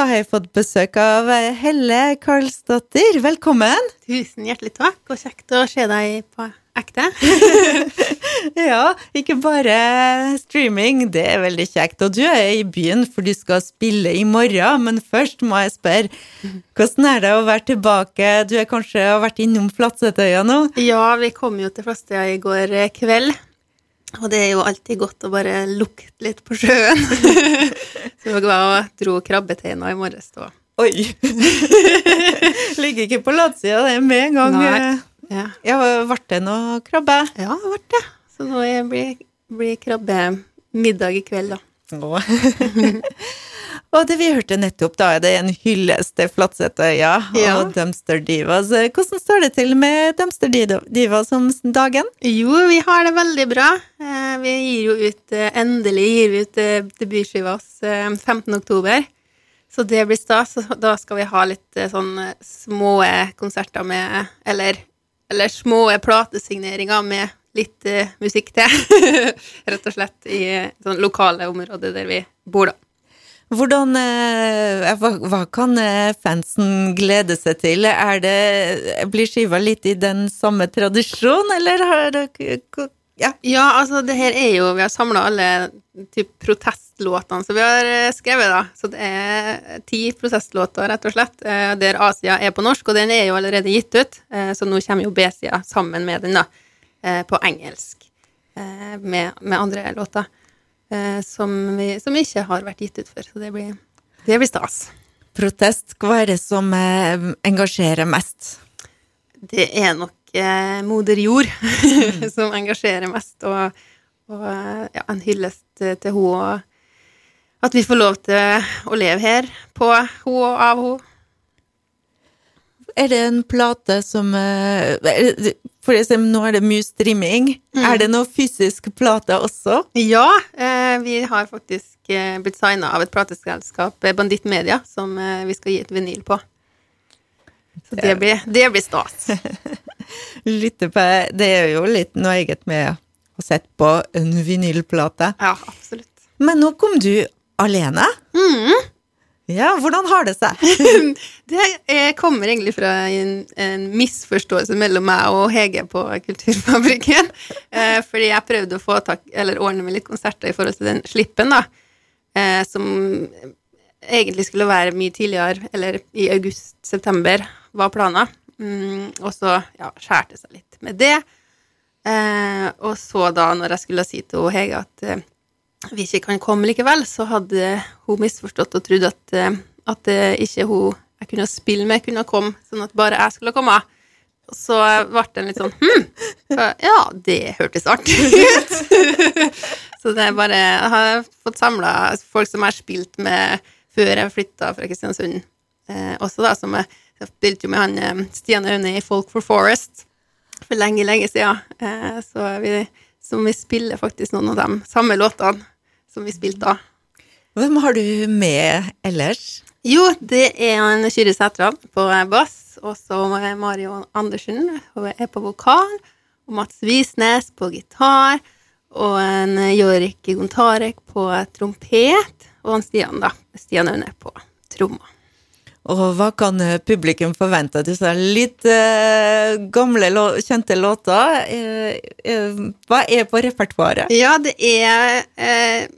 da har jeg fått besøk av Helle Karlsdatter. Velkommen! Tusen hjertelig takk, og kjekt å se deg på ekte. ja, ikke bare streaming, det er veldig kjekt. Og du er i byen, for du skal spille i morgen. Men først må jeg spørre, hvordan er det å være tilbake? Du har kanskje vært innom Flatsetøya nå? Ja, vi kom jo til Flatsetøya i går kveld. Og det er jo alltid godt å bare lukte litt på sjøen. så jeg var og dro krabbeteina i morges da. Oi! Ligger ikke på latsida, det er med en gang. Nei. Ja. ja, ble det noe krabbe? Ja, det ble det. Så nå blir, det krabbemiddag i kveld, da. Og det vi hørte nettopp, da er det en hyllest til Flatsetøya ja. og Dumpster Divas. Hvordan står det til med Dumpster Divas om dagen? Jo, vi har det veldig bra. Eh, vi gir jo ut eh, Endelig gir vi ut debutskiva debutskiva 15. oktober. Så det blir stas. Da skal vi ha litt sånn små konserter med Eller, eller små platesigneringer med litt musikk til. Rett og slett i sånn lokale områder der vi bor, da. Hvordan, eh, hva, hva, kan eh, fansen glede seg til? Er det, blir skiva litt i den samme tradisjonen, eller har dere ja. ja, altså det her er jo Vi har samla alle typ protestlåtene som vi har eh, skrevet, da. Så det er ti protestlåter, rett og slett, der A-sida er på norsk, og den er jo allerede gitt ut. Så nå kommer jo B-sida sammen med den, da, på engelsk, med, med andre låter som, vi, som, ikke har vært gitt ut før. Så det blir, det blir stas. Protest, hva er det som eh, engasjerer mest? Det er nok eh, moder jord som engasjerer mest, og, og ja, en hyllest til henne. At vi får lov til å leve her på henne og av henne. Er det en plate som eh, For eksempel, nå er det mye streaming. Mm. Er det noe fysisk plate også? Ja, eh, vi har faktisk eh, blitt signa av et plateselskap, Banditt Media, som vi skal gi et vinyl på. Så det blir, det blir stas. på Det er jo litt noe eget med å sette på en vinylplate. Ja, absolutt. Men nå kom du alene. Mm. Ja, hvordan har det seg? det kommer egentlig fra en, en, misforståelse mellom meg og Hege på Kulturfabrikken. Eh, fordi jeg prøvde å få tak, eller ordne med litt konserter i forhold til den slippen, da. Eh, som egentlig skulle være mye tidligere, eller i august-september, var planen. Mm, og så ja, skjærte det seg litt med det. Eh, og så da, når jeg skulle si til Hege at eh, vi ikke kan komme likevel, så hadde hun misforstått og trodd at, eh, at ikke hun jeg kunne spille med, kunne komme, sånn at bare jeg skulle komme. Og så ble det litt sånn Hm, ja, det hørtes artig ut. så det er bare Jeg har fått samla folk som jeg har spilt med før jeg flytta fra Kristiansund. Eh, også da, som jeg, jeg spilte jo med han eh, Stian Aune i Folk for Forest for lenge, lenge siden. Eh, så vi, som vi spiller faktisk noen av de samme låtene som vi spilte da. Hvem har du med ellers? Jo, det er en Kyrre Sætran på bass, og så Mario Andersen hun er på vokal, og Mats Visnes på gitar, og en Jorik Gontarek på trompet, og en Stian, da. Stian Aune på tromma. Og hva kan publikum forvente? Du sa litt eh, gamle, kjente låter. Eh, eh, hva er på repertoaret? Ja, det er eh,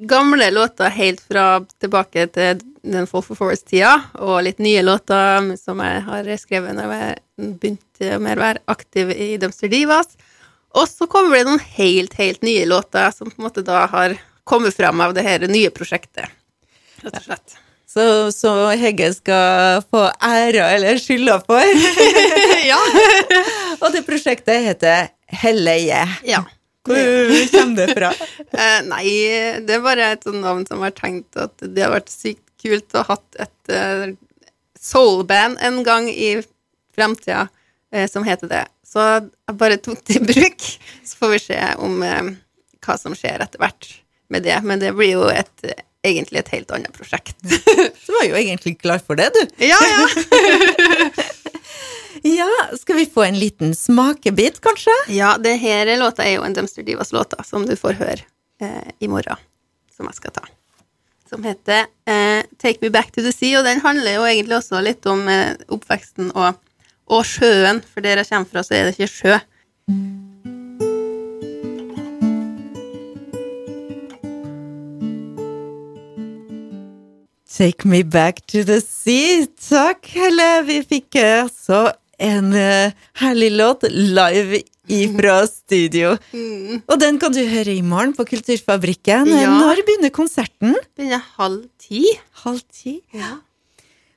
gamle låter helt fra tilbake til den Fall for Forest-tida, og litt nye låter som jeg har skrevet når jeg begynte mer å være aktiv i Dumpster Divas. Og så kommer det noen helt, helt nye låter som på en måte da har kommet fram av det her nye prosjektet, rett og slett. Så, så Hegge skal få æra eller skylda for? ja. og det prosjektet heter Helleie. Ja. Hvor kommer det fra? eh, nei, det er bare et sånt navn som har tenkt at det har vært sykt kult å ha hatt et uh, soulband en gang i fremtida uh, som heter det. Så jeg bare tok det i bruk. Så får vi se om hva som skjer etter hvert med det. Men det blir jo et, egentlig et helt annet prosjekt. du var jo egentlig klar for det, du. ja, ja. få en liten smakebit, kanskje? Ja, det her låta er jo en Dumpster Divas-låta som du får høre eh, i morgen, som jeg skal ta. Som heter eh, Take Me Back to the Sea, og den handler jo egentlig også litt om eh, oppveksten og, og sjøen, for der jeg kommer fra, så er det ikke sjø. Take me back to the sea. Takk, Helle. Vi fikk altså en uh, herlig låt live ifra studio. Mm. Og den kan du høre i morgen på Kulturfabrikken. Ja. Når begynner konserten? Den er halv ti. Halv ti. Ja.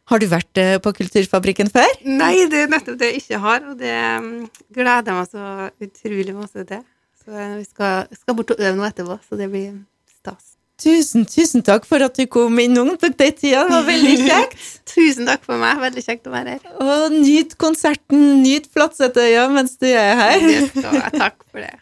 Har du vært uh, på Kulturfabrikken før? Nei, det er nettopp det jeg ikke har, og det um, gleder jeg meg så utrolig masse til. Så eh, vi skal, skal bort og øve nå etterpå, så det blir stas. Tusen, tusen takk for at du kom innom på den tida. Det var veldig kjekt. Tusen takk for meg, veldig kjekt å være her. Og nyt konserten, nyt Flatsetøya mens du er her. Det skal jeg. Takk for det.